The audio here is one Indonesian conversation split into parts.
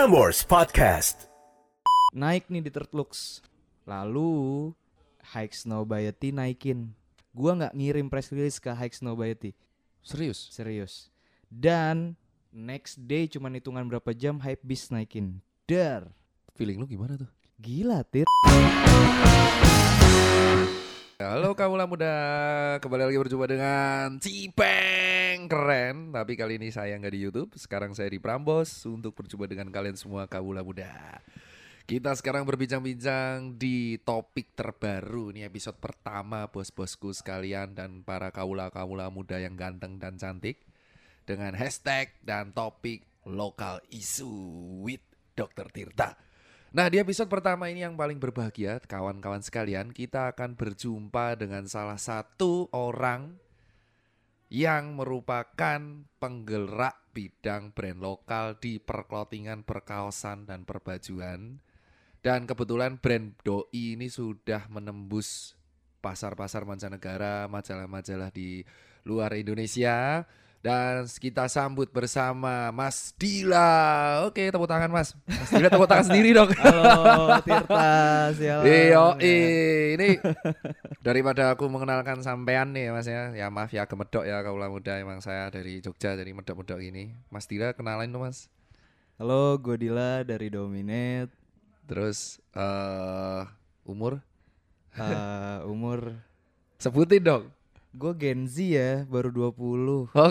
Prambors Podcast. naik nih di Tertlux. Lalu Hike Snowbiety naikin. Gua nggak ngirim press release ke Hike Snowbiety, Serius? serius. Dan next day cuman hitungan berapa jam Hype Beast naikin. Dar. Feeling lu gimana tuh? Gila, Tir. Halo kaula muda, kembali lagi berjumpa dengan Cipeng Keren Tapi kali ini saya nggak di Youtube, sekarang saya di Prambos Untuk berjumpa dengan kalian semua kaula muda. Kita sekarang berbincang-bincang di topik terbaru. Ini episode pertama bos-bosku sekalian Dan para kaula-kaula muda yang ganteng dan cantik. Dengan hashtag dan topik Local Issue with Dr. Tirta. Nah di episode pertama ini yang paling berbahagia kawan-kawan sekalian kita akan berjumpa dengan salah satu orang yang merupakan penggerak bidang brand lokal di perklotingan, perkaosan dan perbajuan. Dan kebetulan brand Doi ini sudah menembus pasar-pasar mancanegara, majalah-majalah di luar Indonesia. Dan kita sambut bersama Mas Dila. Oke, tepuk tangan Mas. Mas Dila tepuk tangan sendiri dong. Halo, Tirta. Sialan. Iya, ini daripada aku mengenalkan sampean nih Mas ya. Ya maaf ya gemedok ya kaulah muda emang saya dari Jogja dari medok-medok ini. Mas Dila kenalin dong Mas. Halo, gue Dila dari Dominate. Terus eh umur Eh, umur sebutin dong. Gue Gen Z ya, baru 20. Oh,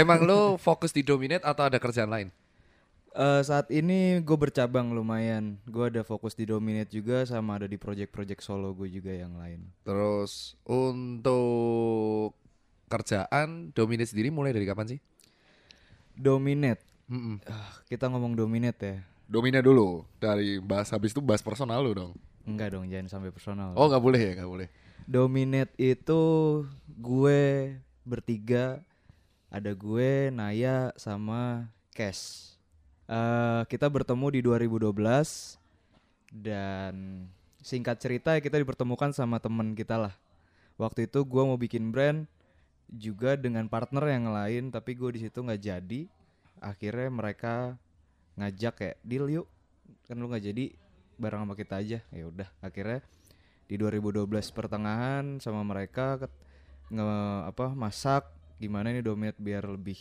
emang lu fokus di dominate atau ada kerjaan lain? Eh, saat ini gue bercabang lumayan. Gue ada fokus di Dominate juga sama ada di project-project solo gue juga yang lain. Terus untuk kerjaan dominate sendiri mulai dari kapan sih? Dominate. Mm-mm. Ah, kita ngomong Dominate ya. Dominate dulu dari bahas habis itu bahas personal lu dong. Enggak dong, jangan sampai personal. Oh nggak boleh ya nggak boleh. Dominate itu gue bertiga ada gue, Naya sama Cash. Eh, kita bertemu di 2012 dan singkat cerita kita dipertemukan sama temen kita lah. Waktu itu gue mau bikin brand juga dengan partner yang lain tapi gue di situ nggak jadi. Akhirnya mereka ngajak kayak deal yuk kan lu nggak jadi bareng sama kita aja ya udah akhirnya di 2012 pertengahan sama mereka nge apa masak gimana nih dominate biar lebih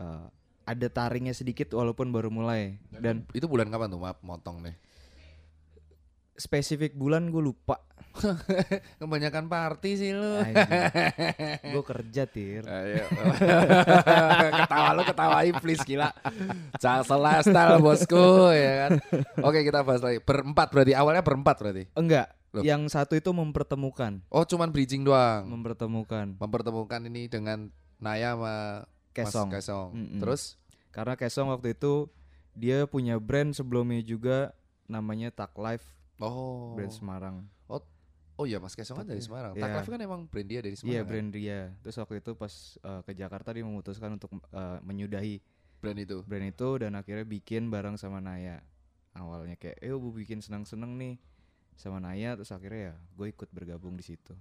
uh, ada taringnya sedikit walaupun baru mulai dan Itu bulan kapan tuh maaf motong nih? spesifik bulan gue lupa Kebanyakan party sih lu. gue kerja tir Ayo. ketawa lu ketawain please gila. Salah style bosku ya kan. Oke kita bahas lagi. Berempat berarti awalnya berempat berarti. enggak Loh. yang satu itu mempertemukan Oh cuman bridging doang. mempertemukan Mempertemukan ini dengan Naya sama Kesong Mas Kesong. Mm-mm. Terus karena Kesong waktu itu dia punya brand sebelumnya juga namanya Tak Life oh brand Semarang oh iya Mas Kesong kan dari Semarang. Iya. Tak Life kan emang brand dia dari Semarang. Iya kan? brand dia. Terus waktu itu pas uh, ke Jakarta dia memutuskan untuk uh, menyudahi brand itu. brand itu dan akhirnya bikin bareng sama Naya. Awalnya kayak, eh gue bikin seneng-seneng nih sama Naya. Terus akhirnya ya gue ikut bergabung di situ.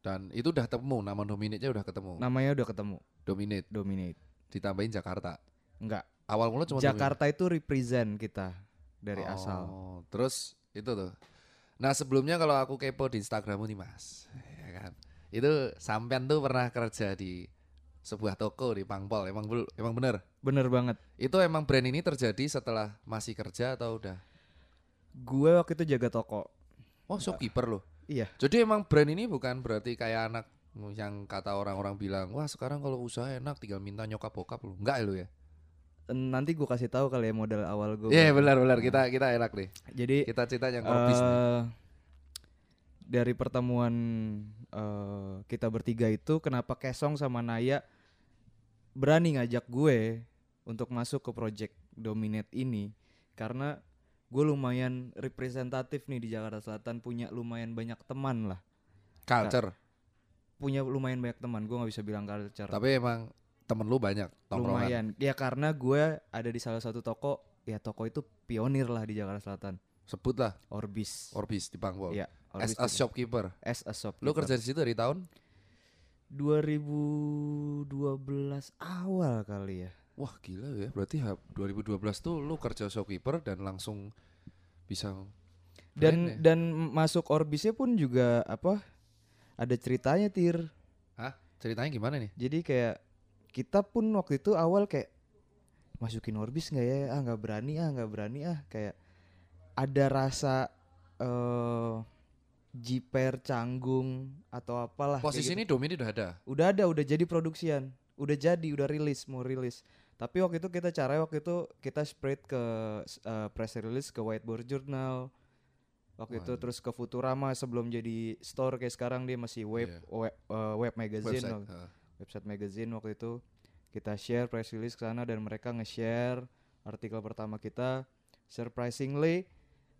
Dan itu udah ketemu nama dominate-nya udah ketemu. Namanya udah ketemu, Dominate Dominate. ditambahin Jakarta. Enggak, Awal mula cuma Jakarta itu represent kita dari Oh, asal. Terus itu tuh. Nah sebelumnya kalau aku kepo di Instagrammu nih mas, ya kan. Itu sampean tuh pernah kerja di sebuah toko di Pangpol. Emang emang bener. Bener banget. Itu emang brand ini terjadi setelah masih kerja atau udah? Gue waktu itu jaga toko. Oh shopkeeper loh. Iya. Jadi emang brand ini bukan berarti kayak anak yang kata orang-orang bilang, wah sekarang kalau usaha enak tinggal minta nyokap bokap lu. Enggak ya lu ya? Nanti gue kasih tahu kali ya modal awal gue. Iya benar-benar kita kita enak deh. Jadi Kita cerita yang eh dari pertemuan eh, kita bertiga itu kenapa Kesong sama Naya berani ngajak gue untuk masuk ke project Dominate ini karena gue lumayan representatif nih di Jakarta Selatan punya lumayan banyak teman lah Culture. punya lumayan banyak teman gue nggak bisa bilang culture Tapi emang temen lu banyak tongkrongan. lumayan ya karena gue ada di salah satu toko ya toko itu pionir lah di Jakarta Selatan Sebut lah Orbis Orbis di Pangpol. Iya, As Orbis a itu- shopkeeper. as a shopkeeper. Lu kerja di situ dari tahun? 2012 awal kali ya. Wah gila ya, berarti ha- 2012 tuh lu kerja shopkeeper dan langsung bisa Dan ya? dan masuk Orbisnya pun juga apa? Ada ceritanya tir. Hah? Ceritanya gimana nih? Jadi kayak kita pun waktu itu awal kayak masukin Orbis nggak ya? Ah nggak berani ah nggak berani ah kayak ada rasa eh jiper canggung atau apalah. Posisi gitu. ini Domini udah ada. udah ada udah jadi produksian udah jadi udah rilis mau rilis tapi waktu itu kita caranya waktu itu kita spread ke uh, press release ke Whiteboard Journal waktu itu Waduh. terus ke Futurama sebelum jadi store kayak sekarang dia masih web Iya. web, uh, web magazine Website. waktu- ha. website magazine waktu itu kita share press release ke sana dan mereka nge-share artikel pertama kita surprisingly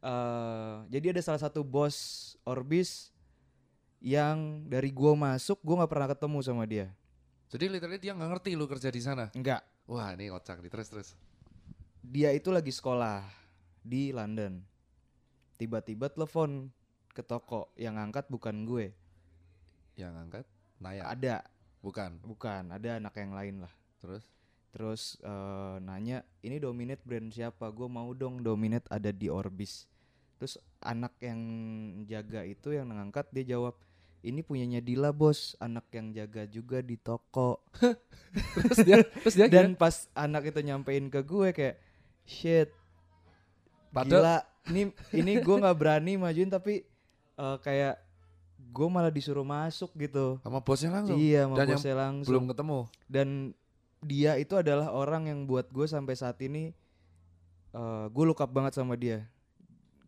uh, jadi ada salah satu bos Orbis yang dari gua masuk gua nggak pernah ketemu sama dia Jadi literally dia nggak ngerti lu kerja di sana. enggak Wah ini kocak nih. Terus terus. dia itu lagi sekolah di London. Tiba-tiba telepon ke toko. Yang angkat bukan gue. Yang angkat? Naya. ada. Bukan. bukan. Ada anak yang lain lah. Terus? Terus eh, nanya ini dominate brand siapa? Gue mau dong dominate ada di Orbis. Terus anak yang jaga itu yang ngangkat dia jawab ini punyanya Dila bos. Anak yang jaga juga di toko. Terus dia terus dia dan pas anak itu nyampein ke gue kayak shit Padahal- gila. Ini ini gue nggak berani majuin tapi eh, kayak gue malah disuruh masuk gitu. Sama bosnya langsung. iya sama Dan bosnya langsung. Belum ketemu. dan dia itu adalah orang yang buat gue sampai saat ini eh gue look up banget sama dia.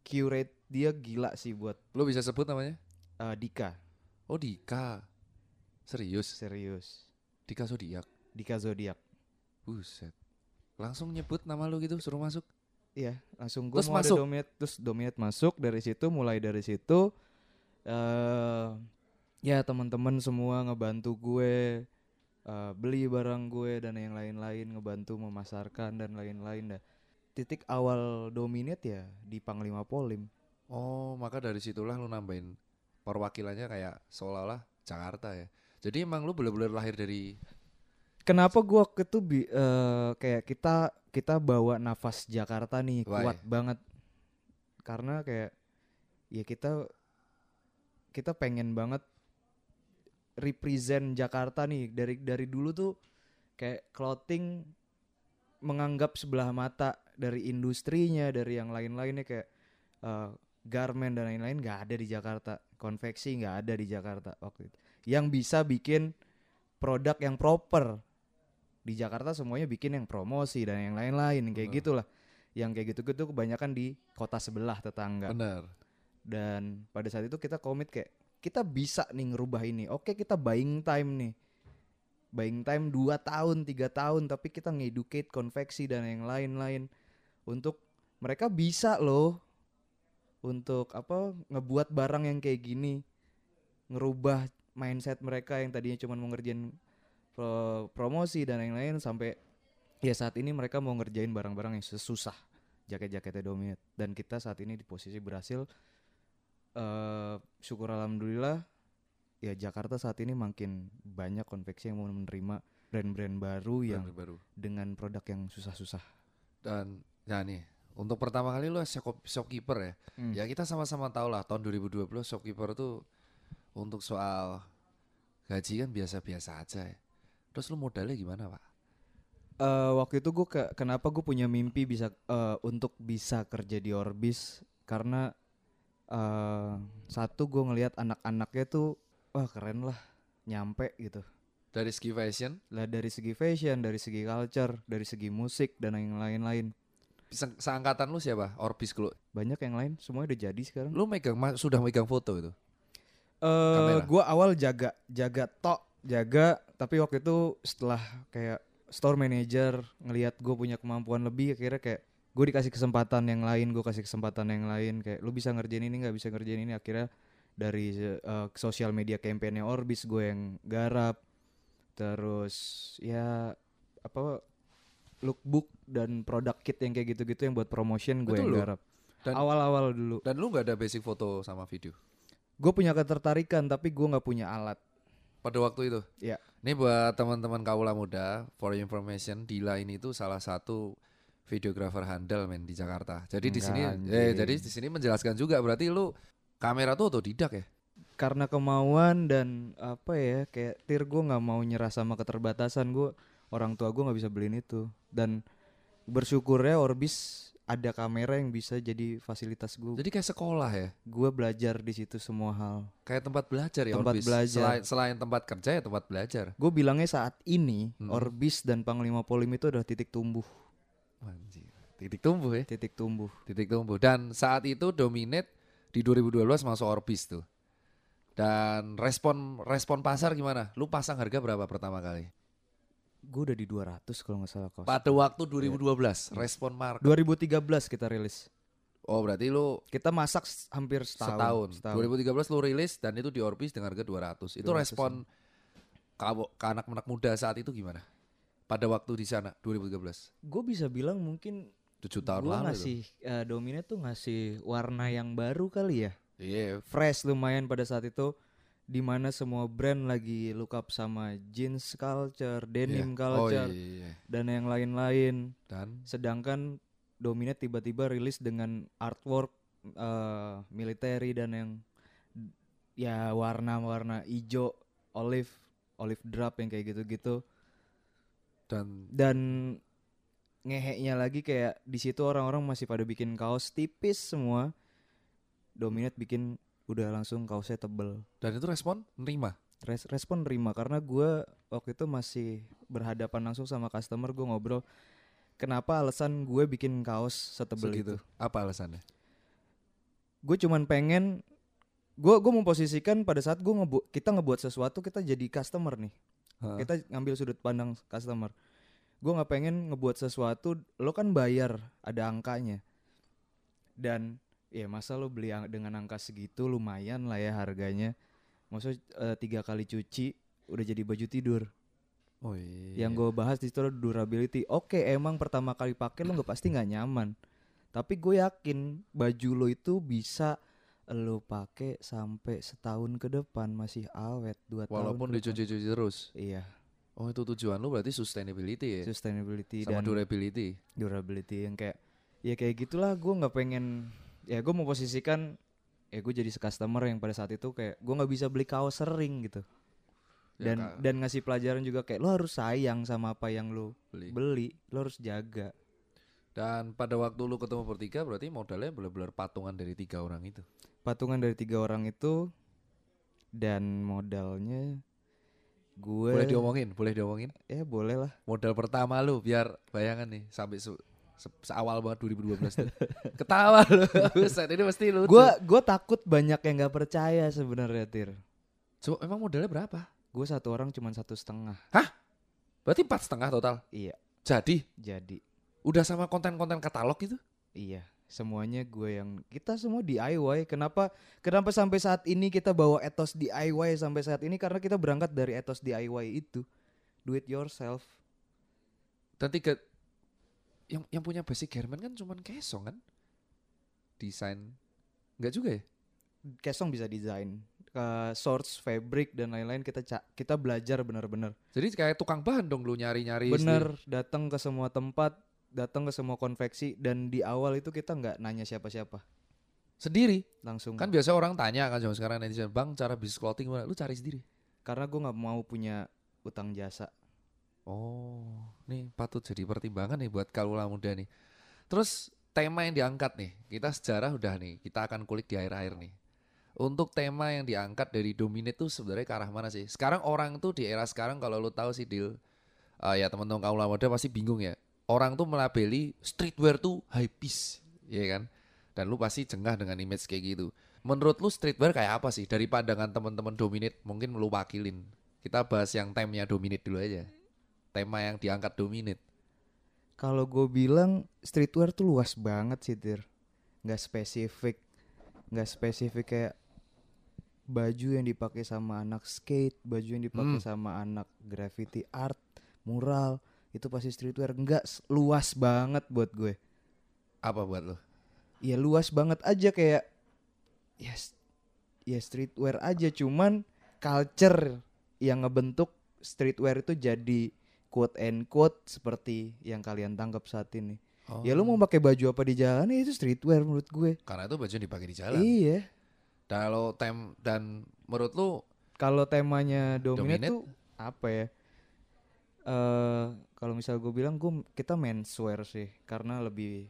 Curate dia gila sih buat Lu bisa sebut namanya? eh, Dika Oh Dika. Serius? serius Dika Zodiak. Dika zodiak Buset. Langsung nyebut nama lu gitu suruh masuk. Iya, langsung gue mau masuk? ada dominate, terus dominate masuk dari situ, mulai dari situ, eh ya teman-teman semua ngebantu gue eh, beli barang gue dan yang lain-lain, ngebantu memasarkan dan lain-lain dah. Titik awal dominate ya di Panglima Polim. Oh, maka dari situlah lu nambahin perwakilannya kayak seolah-olah Jakarta ya. Jadi emang lu bener-bener lahir dari Kenapa waktu itu eh, kayak kita kita bawa nafas Jakarta nih Why? kuat banget karena kayak ya kita kita pengen banget represent Jakarta nih dari dari dulu tuh kayak clothing menganggap sebelah mata dari industrinya dari yang lain-lainnya kayak eh, garment dan lain-lain nggak ada di Jakarta. Konveksi nggak ada di Jakarta waktu itu. Yang bisa bikin produk yang proper. Di Jakarta semuanya bikin yang promosi dan yang lain-lain kayak Benar. gitulah. Yang kayak gitu-gitu kebanyakan di kota sebelah tetangga. Bener. dan pada saat itu kita komit kayak kita bisa nih ngerubah ini. Oke kita buying time nih. Buying time 2 tahun tiga tahun tapi kita ngeducate konveksi dan yang lain-lain. Untuk mereka bisa loh untuk apa ngebuat barang yang kayak gini ngerubah mindset mereka yang tadinya cuma mau ngerjain pro- promosi dan yang lain sampai ya saat ini mereka mau ngerjain barang-barang yang susah jaket-jaketnya dominate dan kita saat ini di posisi berhasil eh syukur alhamdulillah ya Jakarta saat ini makin banyak konveksi yang mau menerima brand-brand baru yang Brand baru. dengan produk yang susah-susah. Dan ya nih, untuk pertama kali lu shop- shopkeeper ya. Hmm. Ya kita sama-sama tahu lah tahun 2020 shopkeeper tuh untuk soal gaji kan biasa-biasa aja ya. Terus lu modalnya gimana, Pak? Eh, waktu itu gue kenapa gue punya mimpi bisa eh, untuk bisa kerja di Orbis karena eh satu gue ngelihat anak-anaknya tuh wah keren lah nyampe gitu Dari segi fashion, lah dari segi fashion dari segi culture dari segi musik dan yang lain-lain se- seangkatan lu siapa? Orbis lu. banyak yang lain semuanya udah jadi sekarang Lu megang sudah megang foto itu. eh Kamera. gue awal jaga jaga tok jaga tapi waktu itu setelah kayak store manager ngelihat gue punya kemampuan lebih akhirnya kayak gue dikasih kesempatan yang lain gue kasih kesempatan yang lain kayak lu bisa ngerjain ini nggak bisa ngerjain ini akhirnya dari eh, sosial media campaignnya Orbis gue yang garap terus ya apa lookbook dan produk kit yang kayak gitu-gitu yang buat promotion gue Betul yang garap Dan- awal-awal dulu Dan lu nggak ada basic foto sama video gue punya ketertarikan tapi gue nggak punya alat pada waktu itu. Iya. Ini buat teman-teman kaula muda, for information, Dila ini tuh salah satu videografer handal men di Jakarta. Jadi di sini eh jadi di sini menjelaskan juga berarti lu kamera tuh otodidak ya? karena kemauan dan apa ya kayak tir gue nggak mau nyerah sama keterbatasan gue orang tua gue nggak bisa beliin itu dan bersyukurnya Orbis ada kamera yang bisa jadi fasilitas gue Jadi kayak sekolah ya? gue belajar di situ semua hal Kayak tempat belajar ya Tempat Orbis? belajar. Selain, selain tempat kerja ya tempat belajar. gue bilangnya saat ini Hmm. Orbis dan Panglima Polim itu adalah titik tumbuh Anjir. Titik tumbuh ya? titik tumbuh Titik tumbuh. Dan saat itu Dominate di 2012 masuk Orbis tuh. Dan respon respon pasar gimana? Lu pasang harga berapa pertama kali? Gue udah di 200 kalau nggak salah kos Pada waktu 2012, respon market. 2013 kita rilis Oh, berarti lu kita masak hampir setahun, setahun. 2013 lu rilis dan itu di Orbis dengan harga 200. Itu 200, respon kamu ke anak-anak muda saat itu gimana? Pada waktu di sana 2013. gue bisa bilang mungkin 7 tahun gue lalu. ngasih eh, Dominate tuh ngasih warna yang baru kali ya. Iya, fresh lumayan pada saat itu di mana semua brand lagi look up sama jeans culture, denim iya. Oh culture iya, iya. dan yang lain-lain. Dan Sedangkan Dominate tiba-tiba rilis dengan artwork eh military dan yang ya warna-warna hijau, olive, olive drab yang kayak gitu-gitu. dan Dan ngeheknya lagi kayak di situ orang-orang masih pada bikin kaos tipis semua. Dominate bikin udah langsung kaosnya tebel. dan itu respon nerima. Res- respon nerima karena gua waktu itu masih berhadapan langsung sama customer gue ngobrol kenapa alasan gue bikin kaos setebel Segitu. itu Apa alasannya? gue cuman pengen gue gue memposisikan pada saat gue ngebu kita ngebuat sesuatu kita jadi customer nih Heeh. kita ngambil sudut pandang customer gue nggak pengen ngebuat sesuatu lo kan bayar ada angkanya dan ya masa lo beli ang- dengan angka segitu lumayan lah ya harganya maksud eh, tiga kali cuci udah jadi baju tidur Oh iya. yang gue bahas di situ durability oke emang pertama kali pakai lo nggak pasti nggak nyaman tapi gue yakin baju lo itu bisa lo pakai sampai setahun ke depan masih awet dua walaupun tahun depan. dicuci-cuci terus. iya Oh itu tujuan lu berarti sustainability ya? sustainability Sama dan durability. durability yang kayak ya kayak gitulah gue nggak pengen ya gue memposisikan ya gue jadi customer yang pada saat itu kayak gue nggak bisa beli kaos sering gitu Ya, dan Kak, dan ngasih pelajaran juga kayak lo harus sayang sama apa yang lo beli. beli lo harus jaga Dan pada waktu lu ketemu bertiga berarti modalnya benar-benar patungan dari tiga orang itu. patungan dari tiga orang itu dan modalnya gue Boleh diomongin, boleh diomongin. ya boleh lah Modal pertama lu biar bayangan nih sampai se se- seawal banget 2012 tuh. Ketawa lu. Buset, ini mesti lu. gue gue takut banyak yang nggak percaya sebenarnya tir Coba emang modalnya berapa? gue satu orang cuma satu setengah Berarti empat setengah total. iya Jadi jadi udah sama konten-konten katalog itu? Iya, semuanya gue yang kita semua DIY. Kenapa kenapa sampai saat ini kita bawa etos DIY sampai saat ini karena kita berangkat dari etos DIY itu. Do it yourself. Dan tiga yang yang punya basic garment kan cuman kesong kan? Desain Enggak juga ya? Kesong bisa desain, ke source, fabric dan lain-lain kita ca- kita belajar benar-benar. Jadi kayak tukang bahan dong lu nyari-nyari. Bener, datang ke semua tempat, datang ke semua konveksi dan di awal itu kita nggak nanya siapa-siapa, sendiri. langsung. Kan biasa orang tanya kan zaman sekarang netizen, "Bang, cara bisnis clothing gimana?" Lu cari sendiri. karena gue nggak mau punya utang jasa. Oh, nih patut jadi pertimbangan nih buat kaula muda nih. Terus tema yang diangkat nih, kita sejarah udah nih, kita akan kulik di akhir-akhir nih. Untuk tema yang diangkat dari Dominate tuh sebenarnya ke arah mana sih? Sekarang orang tuh di era sekarang kalau lu tahu sih Dil, eh, ya teman-teman kaula muda pasti bingung ya. Orang tuh melabeli streetwear tuh high piece, ya kan? Dan lu pasti jengah dengan image kayak gitu. Menurut lu streetwear kayak apa sih? Dari pandangan teman-teman Dominate, mungkin lu wakilin. Kita bahas yang temanya Dominate dulu aja tema yang diangkat dominate. Kalau gue bilang streetwear tuh luas banget sih Tir Nggak spesifik Nggak spesifik kayak Baju yang dipakai sama anak skate Baju yang dipakai Hmm. sama anak graffiti art Mural Itu pasti streetwear Nggak luas banget buat gue Apa buat lo? Ya luas banget aja kayak Ya, s- ya streetwear aja Cuman culture yang ngebentuk streetwear itu jadi quote and quote seperti yang kalian tangkap saat ini. Ya lu mau pakai baju apa di jalan ya itu streetwear menurut gue. karena itu baju yang dipakai di jalan. Iya. Kalau tem dan menurut lu Kalau temanya dominate, Dominate? tuh apa ya? Eh kalau misal gue bilang gue kita menswear sih karena lebih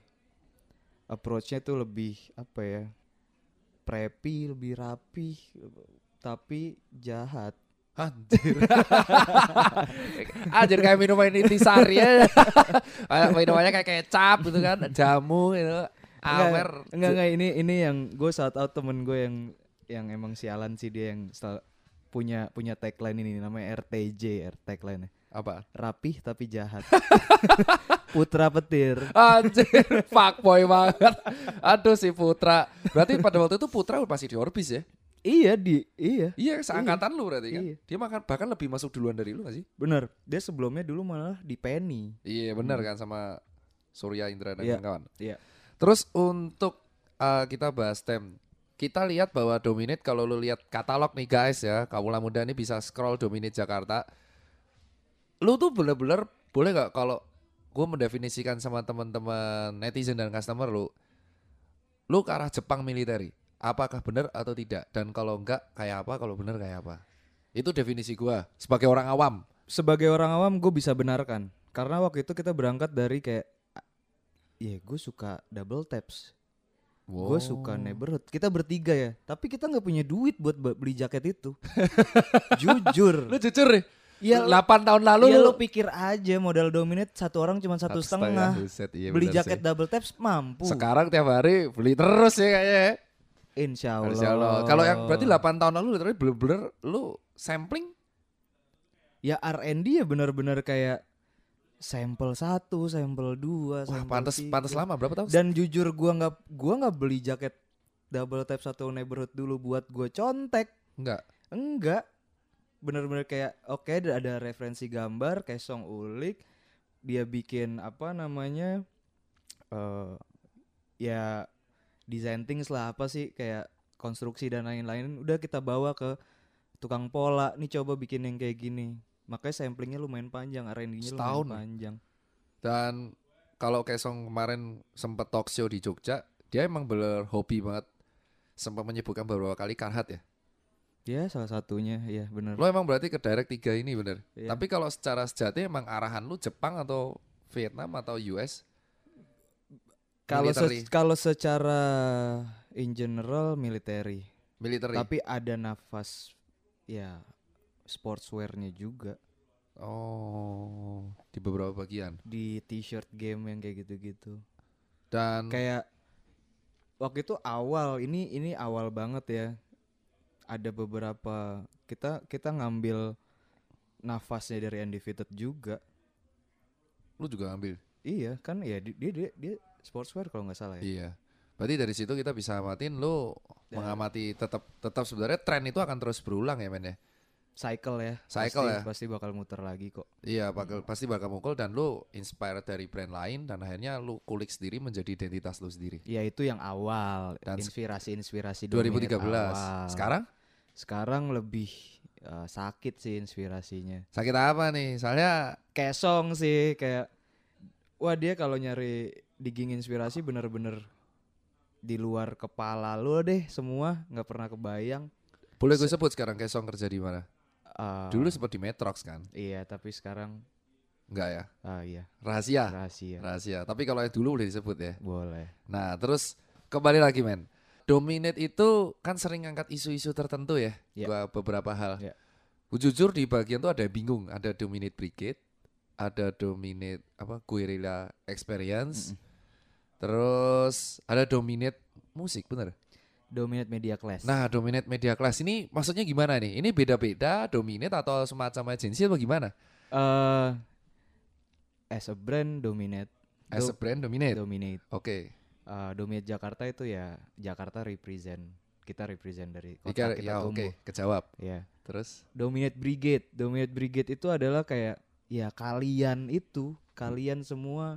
approach-nya tuh lebih apa ya? Preppy, lebih rapi tapi jahat. Anjir. Anjir kayak minuman intisari ya. Kayak minumannya kayak kecap gitu kan, jamu gitu. Amer. Enggak, enggak, ini ini yang gue saat out temen gue yang yang emang sialan sih dia yang punya punya tagline ini namanya RTJ, R tagline Apa? rapih tapi jahat. Putra petir. Anjir, fuckboy banget. Aduh si Putra. Berarti pada waktu itu Putra masih di Orbis ya? Iya di iya Iya, seangkatan lu berarti kan? Iya. Dia makan bahkan lebih masuk duluan dari lu gak sih? bener dia sebelumnya dulu malah di Penny. Iya, benar kan sama Surya Indra dan Iya. kawan. Iya. Terus untuk uh, kita bahas tem, kita lihat bahwa Dominate kalau lu lihat katalog nih guys ya, kaula muda ini bisa scroll Dominate Jakarta. Lu tuh bener-bener boleh nggak kalau gue mendefinisikan sama teman-teman netizen dan customer lu, lu ke arah Jepang militeri, apakah benar atau tidak? Dan kalau enggak kayak apa? Kalau benar kayak apa? Itu definisi gua sebagai orang awam. Sebagai orang awam gue bisa benarkan karena waktu itu kita berangkat dari kayak Iya, gue suka double taps. Gue suka neighborhood. Kita bertiga ya, tapi kita nggak punya duit buat be- beli jaket itu. Jujur. Lu jujur deh. Iya, 8 tahun lalu Iya lu lo pikir aja modal dominate satu orang cuma satu setengah. Buset, iya Beli jaket sih. double taps mampu. Sekarang tiap hari beli terus ya kayaknya. Ya. Insya Allah. Insya Allah. Kalau yang berarti 8 tahun lalu literally bener-bener lu sampling Ya R&D ya benar-benar kayak sampel satu, sampel dua, Wah, sampel pantas tiga. pantas lama berapa tahun? Dan jujur gua nggak gua nggak beli jaket double tap satu neighborhood dulu buat gue contek. Enggak. Enggak. Bener-bener kayak oke ada- ada referensi gambar kayak song ulik dia bikin apa namanya eh ya design things lah apa sih kayak konstruksi dan lain-lain udah kita bawa ke tukang pola nih coba bikin yang kayak gini makanya samplingnya lumayan panjang R&D-nya lumayan panjang Dan kalau Kesong kemarin sempet talk show di Jogja, dia emang bener hobi banget. Sempat menyebutkan beberapa kali karhat ya. ya salah satunya ya bener Lo emang berarti ke direct 3 ini bener. Iya. Tapi kalau secara sejati emang arahan lu Jepang atau Vietnam atau US? Kalau se- kalau secara in general military Military. Tapi ada nafas ya sportswearnya juga Oh, di beberapa bagian. di t-shirt game yang kayak gitu-gitu. Dan Kayak waktu itu awal ini ini awal banget ya. Ada beberapa kita kita ngambil nafasnya dari Undefeated juga. lu juga ambil. Iya kan ya di- dia dia, dia sportswear kalau nggak salah ya. Iya. Berarti dari situ kita bisa amatin lu Ya. mengamati tetap tetap sebenarnya tren itu akan terus berulang ya men ya. Cycle ya. Cycle pasti, ya. Pasti bakal muter lagi kok. Iya, bakal pasti bakal mukul dan lu inspired dari brand lain dan akhirnya lu kulik sendiri menjadi identitas lu sendiri. Ya itu yang awal Dan inspirasi-inspirasi 2013. dominate awal. Sekarang Sekarang lebih eh, sakit sih inspirasinya. sakit apa nih? Soalnya Kayak song sih kayak wah dia kalau nyari digging inspirasi bener-bener di luar kepala lu deh semua nggak pernah kebayang. boleh gue sebut sekarang Kesong kerja di mana? Eh, Dulu sempat di Metrox kan? iya tapi sekarang Enggak ya? ah iya Rahasia. rahasia Rahasia. Tapi kalau yang dulu boleh disebut ya. boleh. Nah, terus kembali lagi men. Dominate itu kan sering ngangkat isu-isu tertentu ya. Gua beberapa hal. Gua jujur di bagian tuh ada bingung. Ada Dominate Brigade, ada Dominate apa Guerrilla Experience. Terus ada Dominate Musik, bener? Dominate media class. Nah, Dominate Media Class ini maksudnya gimana nih? Ini beda-beda Dominate atau semacam agensi atau gimana? eh as a brand dominate. As a brand Dominate. dominate. Oke. Eh, dominate Jakarta itu ya Jakarta represent kita represent dari kota Ika- kita Ya, tumbuh. oke, kejawab. Ya. Terus Dominate Brigade. Dominate Brigade itu adalah kayak ya kalian itu, kalian semua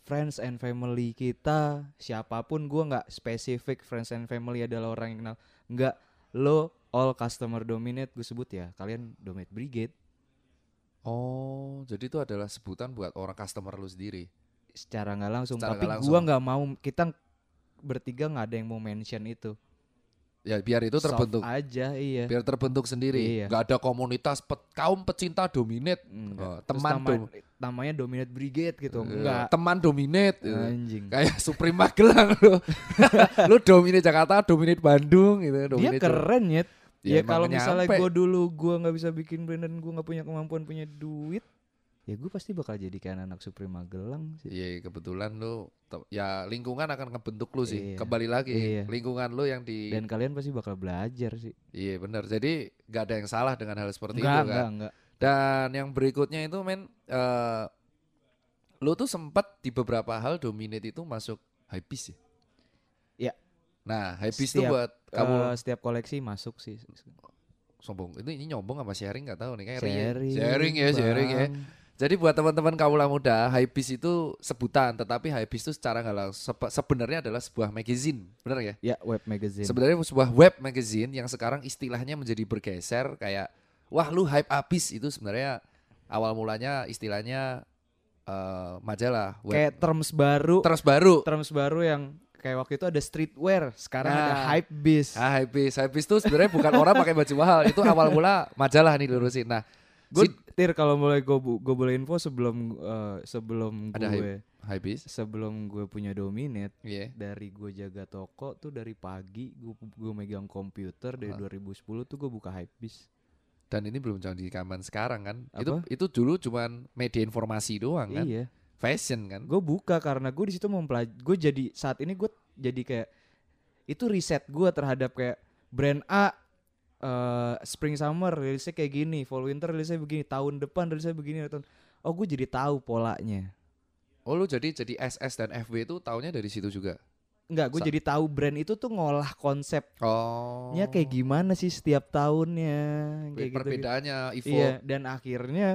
friends and family kita, siapa pun gua nggak spesifik friends and family adalah orang yang kenal. Nggak lo all customer dominate gue sebut ya, kalian Dominate Brigade. Oh, jadi itu adalah sebutan buat orang customer lu sendiri. secara nggak langsung Secara tapi langsung. nggak mau kita bertiga nggak ada yang mau mention itu Ya biar itu Soft terbentuk aja iya biar terbentuk sendiri. Iya. Nggak ada komunitas pet- kaum pecinta dominate. Oh, teman dom- namanya Dominate Brigade gitu Eh, enggak teman dominate. gitu. anjing Kayak Supreme Magelang lu. lu dominate Jakarta, dominate Bandung gitu. dia Dominate Jawa- keren ya Ya, ya, kalau misalnya gue dulu gua nggak bisa bikin brand dan gue nggak punya kemampuan punya duit ya gue pasti bakal jadi kayak anak Supreme Magelang sih Iya kebetulan lu ya lingkungan akan ngebentuk lu sih. Iya. Kembali lagi Iya. lingkungan lu yang di dan kalian pasti bakal belajar sih Iya benar. Jadi nggak ada yang salah dengan hal seperti enggak itu kan. enggak enggak Dan yang berikutnya itu men eh lu tuh sempat di beberapa hal dominate itu masuk hypebeast ya. Iya. Nah, hypebeast tuh Setiap, buat kamu Eh, setiap koleksi masuk sih sombong. Itu ini nyombong apa sharing nggak tahu nih kayak sharing sharing ya, sharing ya. Jadi buat teman-teman kaula muda, hypebeast itu sebutan, tetapi hypebeast itu secara nggak langsung sebenarnya adalah sebuah magazine, benar ya? ya web magazine Sebenarnya sebuah web magazine yang sekarang istilahnya menjadi bergeser kayak wah lu hype abis itu sebenarnya awal mulanya istilahnya eh, majalah web kayak terms baru terus baru. terms baru yang kayak waktu itu ada streetwear sekarang Nah. ada hype beast Ah, hypebeast, hypebeast itu sebenarnya bukan orang pakai baju mahal, itu awal mula majalah nih lurusin. Nah, gue si- tir kalau mulai gue gue boleh info sebelum eh, sebelum Ada gue hypebeast, sebelum gue punya dominate iya. dari gue jaga toko tuh dari pagi gue gue megang komputer dari Hah? 2010 tuh gue buka hype beast Dan ini belum jadi zaman sekarang kan? Itu Apa? itu dulu cuman media informasi doang kan? iya Fashion kan? gue buka karena gue di situ mempelajari gue jadi saat ini gue jadi kayak itu riset gue terhadap kayak brand A eh, spring summer rilisnya kayak gini fall winter rilisnya begini tahun depan rilisnya begini tahun oh gue jadi tahu polanya Oh lu jadi jadi SS dan FB itu taunya dari situ juga? Enggak, gue jadi tahu brand itu tuh ngolah konsepnya Oh. kayak gimana sih setiap tahunnya kayak gitu, Perbedaannya Ivo. Iya, dan akhirnya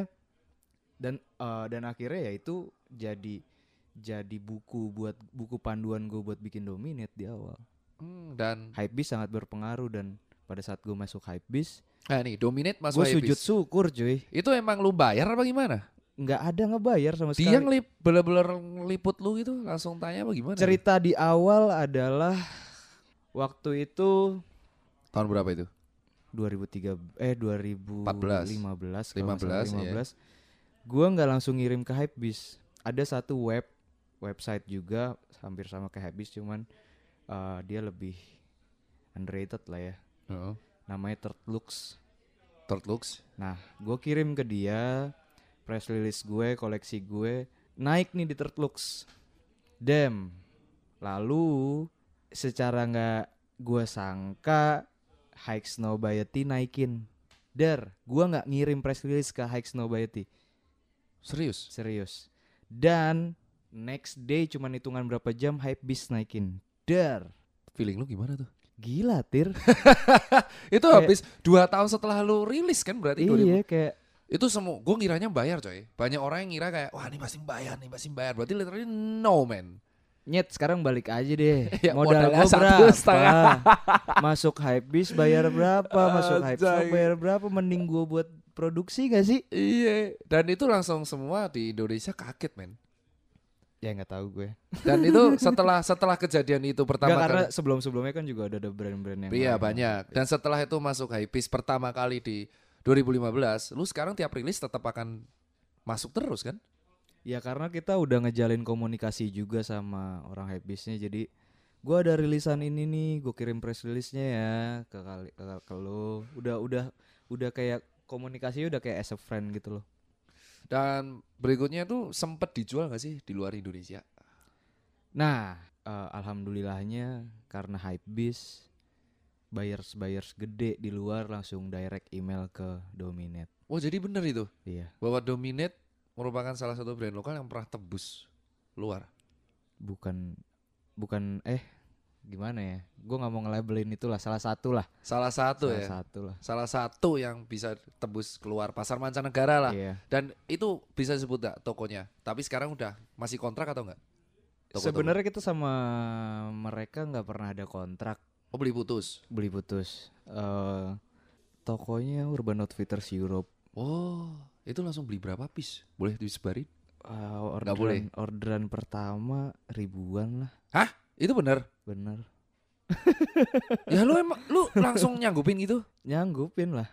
dan eh, dan akhirnya ya itu jadi jadi buku buat buku panduan gue buat bikin dominate di awal. Hmm, dan Hypebeast sangat berpengaruh dan pada saat gue masuk Hypebeast, nah nih dominate masuk gue sujud syukur cuy. Itu emang lu bayar apa gimana? Nggak ada ngebayar sama Dia sekali. ngelip bener-bener ngeliput lu gitu langsung tanya apa gimana? Cerita di awal adalah waktu itu Tahun berapa itu? 2003 eh 2015 14. 15, 15 iya. 15 gua nggak langsung ngirim ke Hypebeast ada satu web website juga hampir sama kayak Hypebeast cuman eh, dia lebih underrated lah ya Heeh. namanya Turtlux Third looks. nah gue kirim ke dia press release gue koleksi gue naik nih di Turtlux dem lalu secara nggak gue sangka Hike Snowbiety naikin der gua nggak ngirim press release ke Hike Snowbiety Serius? serius dan next day cuman hitungan berapa jam hype beast naikin der Feeling lu gimana tuh? gila tir Itu Kayak- habis dua tahun setelah lu rilis kan berarti 2000. iya kayak Itu semua gue ngiranya bayar coy. Banyak orang yang ngira kayak wah ini pasti bayar nih pasti bayar. Berarti literally no man. nyet sekarang balik aja deh Ya, modal satu berapa setengah. masuk hype beast bayar berapa masuk hype Anjay. shop bayar berapa mending gua buat produksi gak sih Iya. Dan itu langsung semua di Indonesia kaget men. ya nggak tahu gue Dan itu setelah setelah kejadian itu pertama Nggak, karena kali. sebelum sebelumnya kan juga ada brand-brand yang Iya banyak. Dan setelah itu masuk Hypebeast pertama kali di 2015, lu sekarang tiap rilis tetap akan masuk terus kan? Ya karena kita udah ngejalin komunikasi juga sama orang Hypebeast-nya jadi gua ada rilisan ini nih, gue kirim press release-nya ya ke kali ke, ke lo. Udah udah udah kayak komunikasi udah kayak as a friend gitu loh. Dan berikutnya tuh sempet dijual gak sih di luar Indonesia? Nah, eh, alhamdulillahnya karena Hypebeast buyers buyers gede di luar langsung direct email ke Dominate. Oh jadi bener itu Iya, bahwa Dominate merupakan salah satu brand lokal yang pernah tebus luar. bukan bukan eh gimana ya? Gue nggak mau nge-labelin itulah salah satu lah. Salah satu salah ya. satu lah. Salah satu yang bisa tebus keluar pasar mancanegara lah. Iya. Dan itu bisa disebut gak tokonya? Tapi sekarang udah masih kontrak atau enggak? Sebenarnya kita sama mereka nggak pernah ada kontrak oh beli putus. beli putus. eh tokonya Urban Outfitters Europe. Oh, Itu langsung beli berapa piece? Boleh disebarin? Ah, Nggak boleh. orderan, orderan pertama ribuan lah, Itu bener. bener. ya lu emang lu langsung nyanggupin gitu? Nyanggupin lah,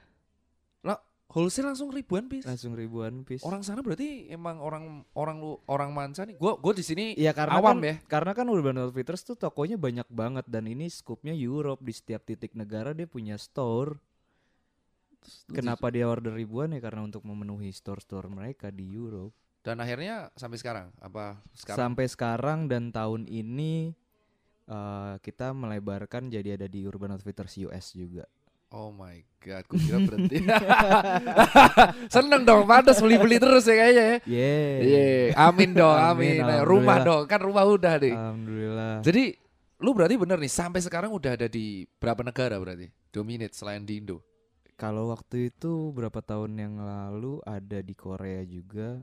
Wholesale langsung ribuan piece. langsung ribuan piece. Orang sana berarti emang orang orang lu orang manca nih. Gua gua di sini Iya karena awam kan, ya. Karena kan Urban Outfitters tuh tokonya banyak banget dan ini skupnya Europe di setiap titik negara dia punya store. Kenapa dia order ribuan ya karena untuk memenuhi store-store mereka di Europe. Dan akhirnya sampai sekarang apa sekarang? Sampai sekarang dan tahun ini eh, kita melebarkan jadi ada di Urban Outfitters US juga. Oh my god, gue kira berhenti. Seneng dong, pantas beli-beli terus ya kayaknya ya. Yeah. Iya, amin dong, Amin, amin. Rumah alhamdulillah. Ah. dong, kan rumah udah nih. Alhamdulillah. Jadi lu berarti bener nih sampai sekarang udah ada di berapa negara berarti? Dominate selain di Indo. Kalau waktu itu berapa tahun yang lalu ada di Korea juga.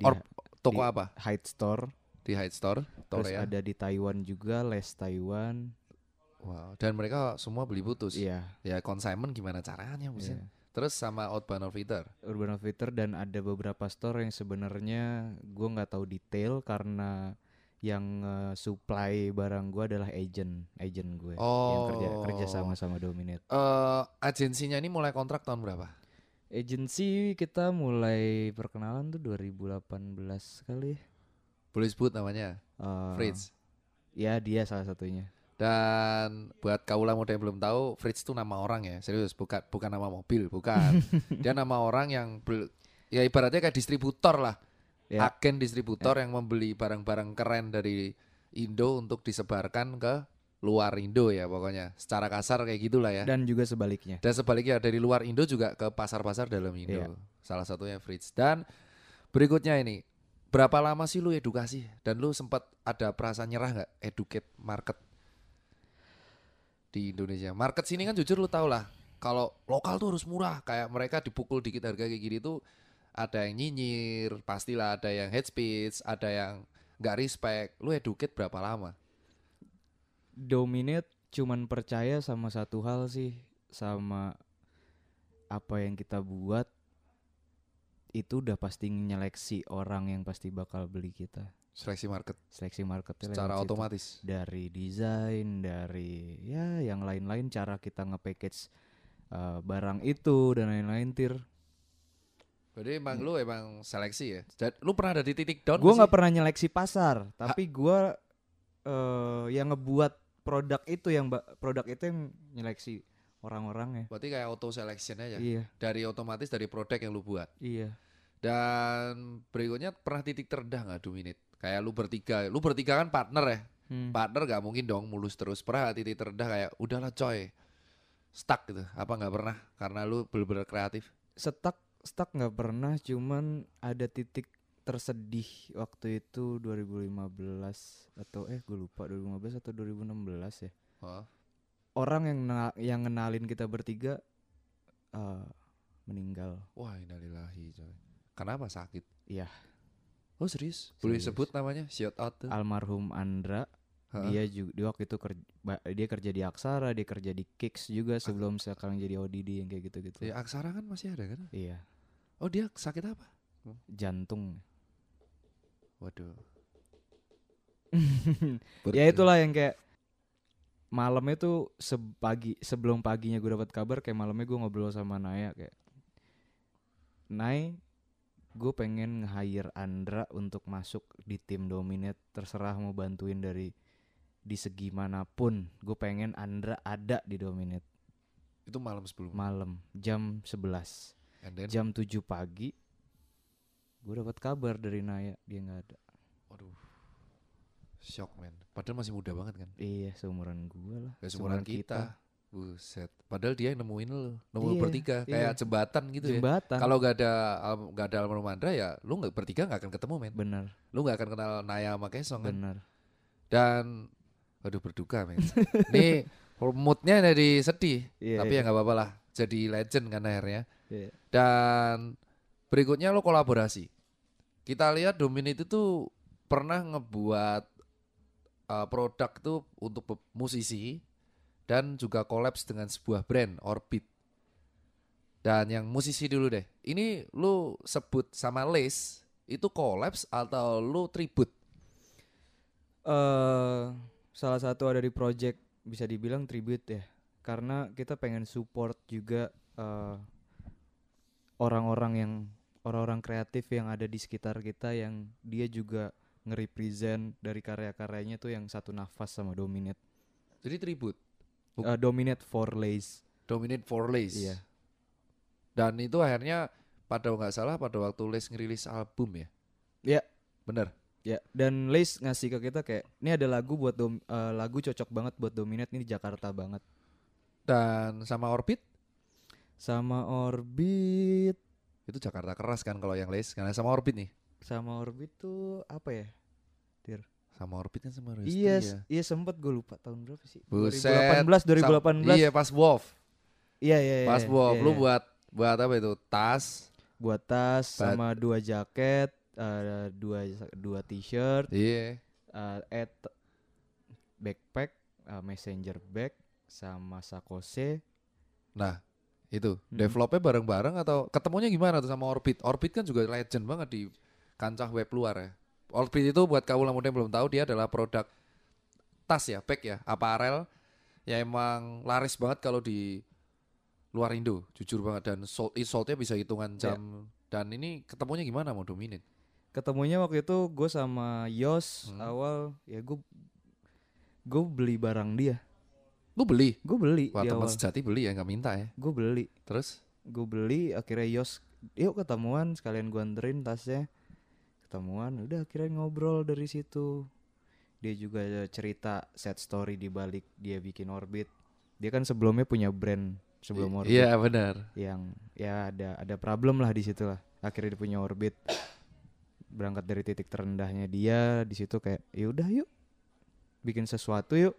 Or- Iya, Toko Di- apa? Hyde Store. Di Hyde Store, Terus Korea. ada di Taiwan juga, Les Taiwan. Wow, dan mereka semua beli putus. Iya. Ya consignment gimana caranya iya. mesti. Terus sama outbound outfitter. Urban Outfitter dan ada beberapa store yang sebenarnya gua nggak tahu detail karena yang eh, supply barang gua adalah agent, agent gue yang kerja kerja Oh. sama sama Dominate. Eh agensinya ini mulai kontrak tahun berapa? Agency kita mulai perkenalan tuh 2018 kali. Boleh sebut namanya? Eh, Fritz. Ya dia salah satunya. Dan buat kaula muda yang belum tahu, Fritz itu nama orang ya, serius bukan bukan nama mobil, bukan. Dia nama orang yang bel- ya ibaratnya kayak distributor lah, Ya. agen distributor yang membeli barang-barang keren dari Indo untuk disebarkan ke luar Indo ya pokoknya. Secara kasar kayak gitulah ya. Dan juga sebaliknya. Dan sebaliknya dari luar Indo juga ke pasar-pasar dalam Indo. Iya. Salah satunya Fritz. Dan berikutnya ini, berapa lama sih lu edukasi? Dan lu sempat ada perasaan nyerah nggak educate market di Indonesia? Market sini kan jujur lu tau lah, kalau lokal tuh harus murah. Kayak mereka dipukul dikit harga kayak gini tuh ada yang nyinyir, pastilah ada yang head speech, ada yang nggak respect. Lu educate berapa lama? Dominate cuman percaya sama satu hal sih, sama apa yang kita buat itu udah pasti nyeleksi orang yang pasti bakal beli kita. Seleksi market Seleksi marketnya secara lewat situ. otomatis. dari desain, dari ya yang lain-lain cara kita nge-package uh, barang itu dan lain-lain tir. Berarti emang lu emang seleksi ya. Dan lu pernah ada di titik down Gue nggak pernah nyeleksi pasar, tapi gua eh yang ngebuat produk itu yang produk itu yang nyeleksi orang-orang ya. Berarti kayak auto selection aja. Iya, Dari otomatis dari produk yang lu buat. iya. Dan berikutnya pernah titik terendah nggak Dominate? Kayak lu bertiga, lu bertiga kan partner ya. Hmm. Partner gak mungkin dong mulus terus. Pernah titik terendah kayak udahlah coy. Stuck gitu. Apa nggak pernah? Karena lu bener-bener kreatif. Stuck stuck nggak pernah, cuman ada titik tersedih waktu itu 2015 atau eh gue lupa 2015 atau 2016 ya. Oh. Orang yang yang ngenalin kita bertiga eh, meninggal. Wah innalillahi coy. Kenapa sakit? Iya. Oh serius? Boleh Serius. sebut namanya? Shout out tuh. Almarhum Andra Hah? dia juga dia waktu itu kerja, dia kerja di Aksara, dia kerja di Kicks juga sebelum sekarang jadi ODD yang kayak gitu-gitu. Ya Aksara kan masih ada kan? Iya, Oh dia sakit apa? jantung. Waduh. ya itulah yang kayak malamnya tuh sepagi sebelum paginya gue dapat kabar kayak malamnya gue ngobrol sama Naya kayak Nay gue pengen nge-hire Andra untuk masuk di tim Dominate terserah mau bantuin dari di segi mana pun gue pengen Andra ada di Dominate Itu malam sebelum. malam jam 11 And then, jam 7 pagi gue dapat kabar dari Naya dia nggak ada waduh. Shock man. Padahal masih muda banget kan? iya seumuran gue lah Ya seumuran kita. Buset. Padahal dia yang nemuin lu, nemuin Iya, bertiga iya. kayak jembatan gitu ya. jembatan Kalau gak ada nggak ada almarhum Andra ya lu nggak bertiga nggak akan ketemu men. bener Lu nggak akan kenal Naya sama Kesong kan. bener Dan waduh berduka men. Nih moodnya jadi sedih. Iya, tapi iya. ya nggak apa-apa lah. Jadi legend kan akhirnya. Iya. Dan berikutnya lo kolaborasi. Kita lihat Dominate itu tuh pernah ngebuat uh, produk tuh untuk musisi dan juga kolaps dengan sebuah brand Orbit. Dan yang musisi dulu deh. ini lu sebut sama Lace itu collapse atau lu tribute? eh salah satu ada di project bisa dibilang tribute ya karena kita pengen support juga eh, orang-orang yang orang-orang kreatif yang ada di sekitar kita yang dia juga nge-represent dari karya-karyanya tuh yang satu nafas sama Dominate Jadi tribute. Eh, Dominate for Lace Dominate for Lace. iya Dan itu akhirnya pada nggak salah pada waktu Lace ngerilis album ya. Iya. Bener. ya dan Lace ngasih ke kita kayak ini ada lagu buat dom- eh, lagu cocok banget buat Dominate ini di Jakarta banget Dan sama Orbit sama Orbit itu Jakarta keras kan kalau yang Lace karena sama Orbit nih. sama Orbit tuh apa ya Sama Orbit kan sama Resti Iya, ya. iya sempet gue lupa tahun berapa sih? Buset, 2018, 2018. Iya pas Wolf. Iya, iya, iya. Pas iya, Wolf iya, lu iya. buat buat apa itu? Tas. buat tas sama dua jaket, eh, dua dua t-shirt, Iya. eh, et backpack, eh, messenger bag sama sakose. Nah, itu Hmm. developnya bareng-bareng atau ketemunya gimana tuh sama Orbit? Orbit kan juga legend banget di kancah web luar ya. Orbit itu buat kaula muda yang belum tahu dia adalah produk tas ya, bag ya, apparel yang emang laris banget kalau di luar Indo, jujur banget dan sold soldnya bisa hitungan Ya. jam. Dan ini ketemunya gimana mau dominate? Ketemunya waktu itu gue sama Yos Hmm. awal ya gue gue beli barang dia. Lu beli? Gue beli Wah teman sejati beli ya nggak minta ya. Gue beli. Terus? gue beli akhirnya Yos yuk ketemuan sekalian gue anterin tasnya ketemuan udah akhirnya ngobrol dari situ. Dia juga cerita set story di balik dia bikin orbit. Dia kan sebelumnya punya brand sebelum orbit. Iya benar. yang ya ada ada problem lah di situ lah. Akhirnya dia punya orbit. Berangkat dari titik terendahnya dia di situ kayak ya udah yuk bikin sesuatu yuk.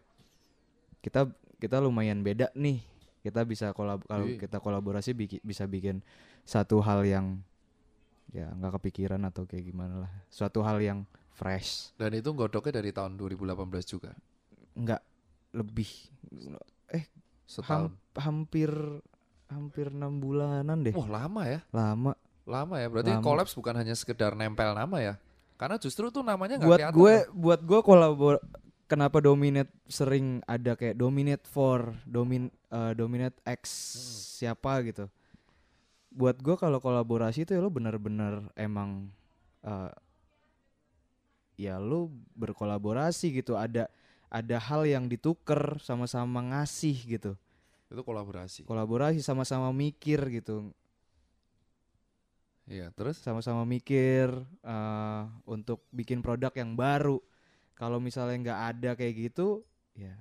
Kita kita lumayan beda nih. Kita bisa kolab kalau Iya. kita kolaborasi biki- bisa bikin satu hal yang ya nggak kepikiran atau kayak gimana lah suatu hal yang fresh Dan itu godoknya dari tahun 2018 juga. nggak lebih Setahun. ham- hampir hampir enam bulanan deh Wah lama ya. lama Lama ya. Berarti Lama. collapse bukan hanya sekedar nempel nama ya. Karena justru tuh namanya nggak buat kelihatan. gue buat gue kolabor kenapa dominate sering ada kayak dominate for domin eh, dominate X Hmm. siapa gitu buat gue kalau kolaborasi itu ya lo bener-bener emang eh, ya lo berkolaborasi gitu ada ada hal yang dituker sama-sama ngasih gitu Itu kolaborasi. kolaborasi sama-sama mikir gitu Iya, terus sama-sama mikir eh, untuk bikin produk yang baru. Kalau misalnya nggak ada kayak gitu, ya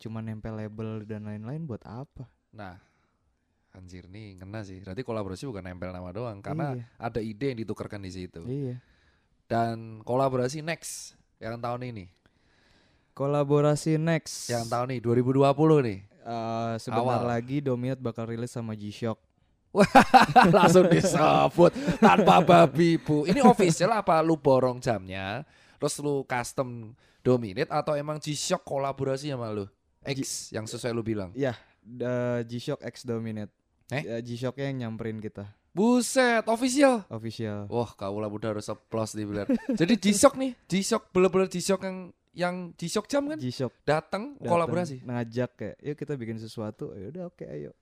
cuma nempel label dan lain-lain buat apa? nah anjir nih ngena sih. Berarti kolaborasi bukan nempel nama doang karena Iya. ada ide yang ditukarkan di situ. Iya. Dan kolaborasi next yang tahun ini. Kolaborasi next. Yang tahun ini 2020 nih. Eh, sebentar Awal. lagi Dominate bakal rilis sama G-Shock. Langsung disebut tanpa babi bu. Ini official apa lu borong jamnya? Terus lu custom dominate atau emang G-Shock kolaborasi sama lu? X yang sesuai lu bilang. Ya, da- G-Shock X Dominate. Eh? Ya, G-Shocknya yang nyamperin kita, Buset, official. official. Wah, kaulah muda harus applause nih bener. Jadi G-Shock nih, G-Shock bener-bener G-Shock yang yang G-Shock jam kan G-Shock datang kolaborasi. ngajak kayak, yuk kita bikin sesuatu. Ya udah oke ayo.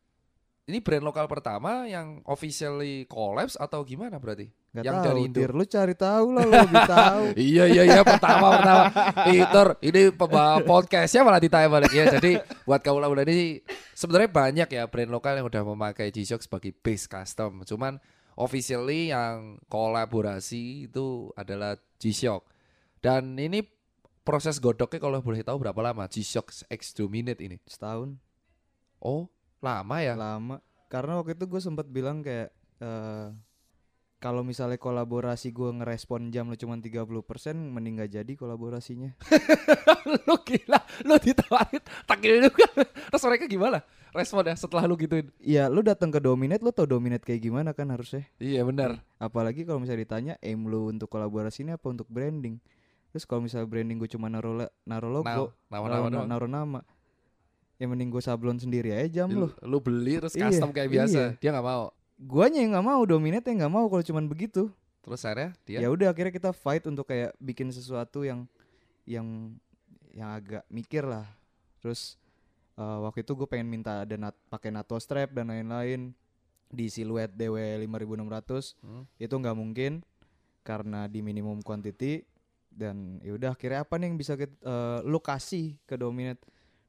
Ini brand lokal pertama yang officially collabs atau gimana berarti? Gak Yang tahu, dari Indo. Dir, lu cari tahu lah lu lebih tahu. iya iya iya pertama pertama. Peter ini podcastnya malah ditanya balik. Ya jadi buat kamu muda ini sebenarnya banyak ya brand lokal yang udah memakai G-Shock sebagai base custom. Cuman officially yang kolaborasi itu adalah G-Shock. Dan ini proses godoknya kalau boleh tahu berapa lama G-Shock X Dominate ini? Setahun. Oh lama ya lama. Karena waktu itu gue sempat bilang kayak eh kalau misalnya kolaborasi gue ngerespon jam lu cuma 30% mending gak jadi kolaborasinya. lu gila lu ditawarin tak gini juga terus mereka gimana responnya setelah lu gituin Iya, lu datang ke Dominate lu tau Dominate kayak gimana kan harusnya. iya benar Apalagi kalau misalnya ditanya aim lu untuk kolaborasi ini apa untuk branding. Terus kalau misalnya branding gue cuma naruh la- naruh logo, naruh, doang. naruh nama. Ya mending gue sablon sendiri aja jam lu. lu, beli terus Iya, custom kayak biasa. iya. dia nggak mau? Guanya yang nggak mau dominate yang nggak mau kalau cuman begitu. Terus akhirnya dia? Ya udah akhirnya kita fight untuk kayak bikin sesuatu yang yang yang agak mikir lah. Terus eh, waktu itu gue pengen minta ada nat pakai NATO strap dan lain-lain. Di siluet DW 5600 Hmm. itu nggak mungkin karena di minimum quantity. Dan ya udah akhirnya apa nih yang bisa kita, eh, lo kasih ke dominate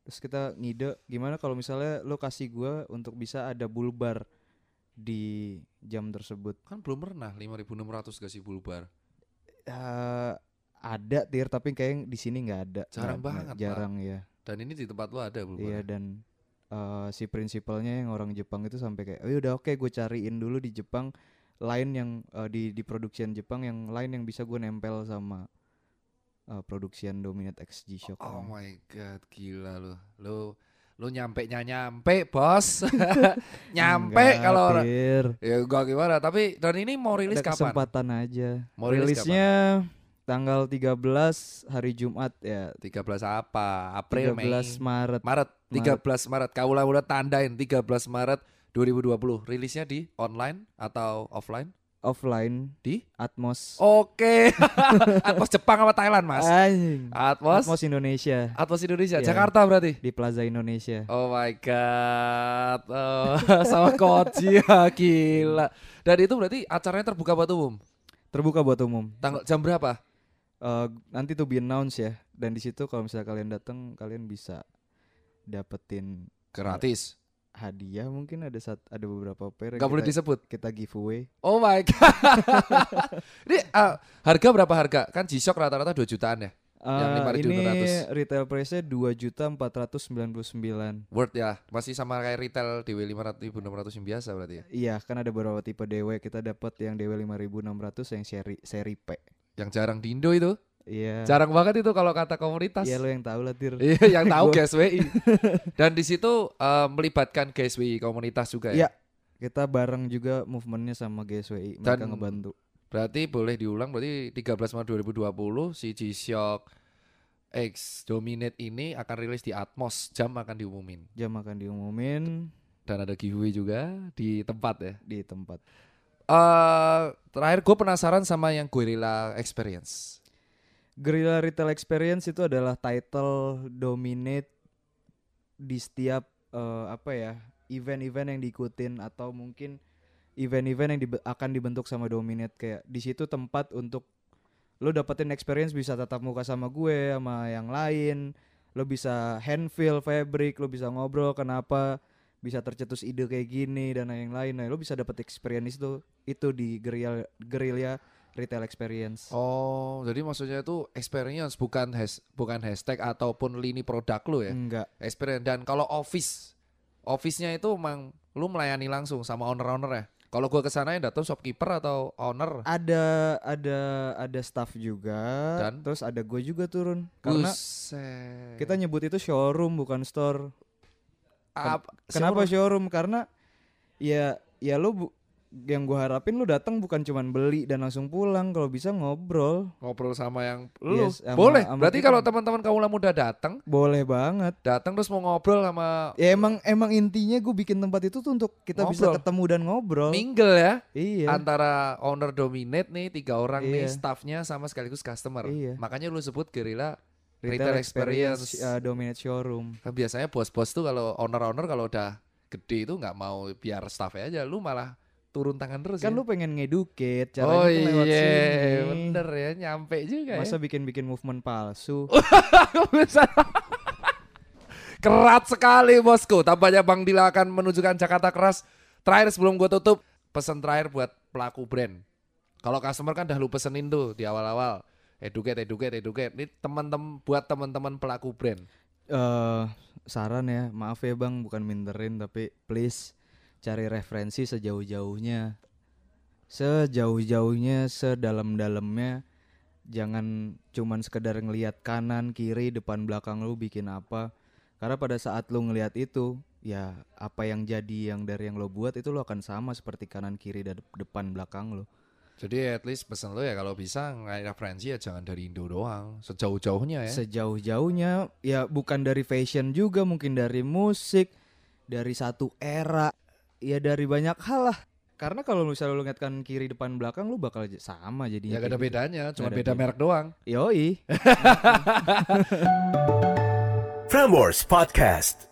terus kita ngide gimana kalau misalnya lo kasih gua untuk bisa ada bulbar di jam tersebut kan belum pernah 5600 kasih bulbar. Eh, ada tir tapi kayak di sini nggak ada Jarang nggak- banget, Pak. jarang ya Dan ini di tempat lu ada bulbar. iya dan eh, si prinsipalnya yang orang Jepang itu sampai kayak oh udah oke gue cariin dulu di Jepang lain yang eh, di di production Jepang yang lain yang bisa gue nempel sama eh, production Dominate X G-Shock Oh ini. my god, gila lu. Lu lu nyampe nya nyampe, Bos. nyampe kalau. Ya gua gimana, tapi dan ini mau rilis ada kapan? kesempatan aja Mau rilis rilisnya tanggal 13 hari Jumat ya 13 apa? April, 13 Mei. Maret Maret, 13 Maret. Kaulah udah tandain 13 Maret 2020. Rilisnya di online atau offline? Offline Di? Atmos Oke. Atmos Jepang apa Thailand, Mas? Anjing. Atmos Atmos Indonesia Atmos Indonesia, Iya. Jakarta berarti. di Plaza Indonesia Oh my god. Oh, sama Koji ya gila. Dan itu berarti acaranya terbuka buat umum. terbuka buat umum Tanggal jam berapa? Eh, nanti tuh be announce ya dan di situ kalau misalnya kalian datang kalian bisa dapetin Gratis. Hadiah mungkin ada saat ada beberapa pair Gak boleh kita, disebut. kita giveaway Oh my god. Ini ah, harga berapa harga? Kan G-Shock rata-rata 2 jutaan ya. Yang Eh, ini 5.200. retail price-nya dua juta empat ratus sembilan puluh sembilan Word ya. Masih sama kayak retail DW 500 600 yang biasa berarti ya. iya kan ada beberapa tipe DW kita dapat yang DW 5600 yang seri seri P Yang jarang di Indo itu. Iya Jarang banget itu kalau kata komunitas. iya lo yang tahu lah tir Iya, yang tahu GSWI. Dan di situ eh, melibatkan GSWI komunitas juga ya. Iya. kita bareng juga movementnya sama GSWI mereka Dan- ngebantu Berarti boleh diulang berarti 13 Maret 2020 si G-Shock X Dominate ini akan rilis di Atmos, jam akan diumumin jam akan diumumin dan ada giveaway juga di tempat ya. di tempat eh terakhir gue penasaran sama yang Guerrilla Experience. Guerrilla Retail Experience itu adalah title dominate di setiap eh, apa ya event-event yang diikutin atau mungkin event-event yang dibe- akan dibentuk sama dominate. Kayak di situ tempat untuk lo dapetin experience bisa tatap muka sama gue sama yang lain lo bisa hand feel fabric lo bisa ngobrol kenapa bisa tercetus ide kayak gini dan lain-lain nah lo bisa dapet experience itu itu di Guerrilla Guerrilla Retail Experience Oh, jadi maksudnya itu experience bukan has, bukan hashtag ataupun lini produk lu ya. enggak Experience dan kalau office office-nya itu emang lu melayani langsung sama owner-owner ya. Kalau gua ke sana yang datang shopkeeper atau owner. ada ada ada staff juga Dan? terus ada gue juga turun karena Buset. kita nyebut itu showroom bukan store Ap- kenapa showroom? showroom karena ya ya lu bu- yang gue harapin lu datang bukan cuman beli dan langsung pulang kalau bisa ngobrol. Ngobrol sama yang lu. Yes, sama- boleh. sama berarti kalau teman-teman kaula muda datang boleh banget. datang terus mau ngobrol sama ya emang emang intinya gue bikin tempat itu tuh untuk kita bisa Ngobrol. ketemu dan ngobrol. Mingle ya. Iya. Antara owner dominate nih tiga orang nih Iya. staffnya sama sekaligus customer. Iya. makanya lu sebut Guerrilla retail, retail experience, experience. uh, dominate showroom. Kan biasanya bos-bos tuh kalau owner-owner kalau udah gede itu nggak mau biar staffnya aja lu malah turun tangan terus kan ya. lu pengen ngedukate caranya oh tuh lewat iya sini bener ya nyampe juga masa ya bikin-bikin movement palsu. Kerat sekali bosku. Tampaknya Bang Dila akan menunjukkan Jakarta keras. Terakhir sebelum gue tutup, pesan terakhir buat pelaku brand. Kalau customer kan udah lu pesenin tuh di awal-awal. Educate, educate, educate. Ini teman-teman buat teman-teman pelaku brand. eh saran ya maaf ya bang bukan minterin tapi please cari referensi sejauh-jauhnya. Sejauh-jauhnya sedalam-dalamnya. Jangan cuman sekedar ngelihat kanan kiri depan belakang lu bikin apa. Karena pada saat lu ngelihat itu ya apa yang jadi yang dari yang lo buat itu lo akan sama seperti kanan kiri dan depan belakang lo. Jadi at least pesan lu ya kalau bisa nggak referensi ya jangan dari Indo doang. Sejauh-jauhnya ya. sejauh-jauhnya ya bukan dari fashion juga mungkin dari musik dari satu era ya dari banyak hal lah karena kalau misalnya lu lihat kan kiri depan belakang lu bakal sama jadinya. Ya gak ada gitu. bedanya, cuma ada beda beda. merek doang. Yoi. Prambors Podcast.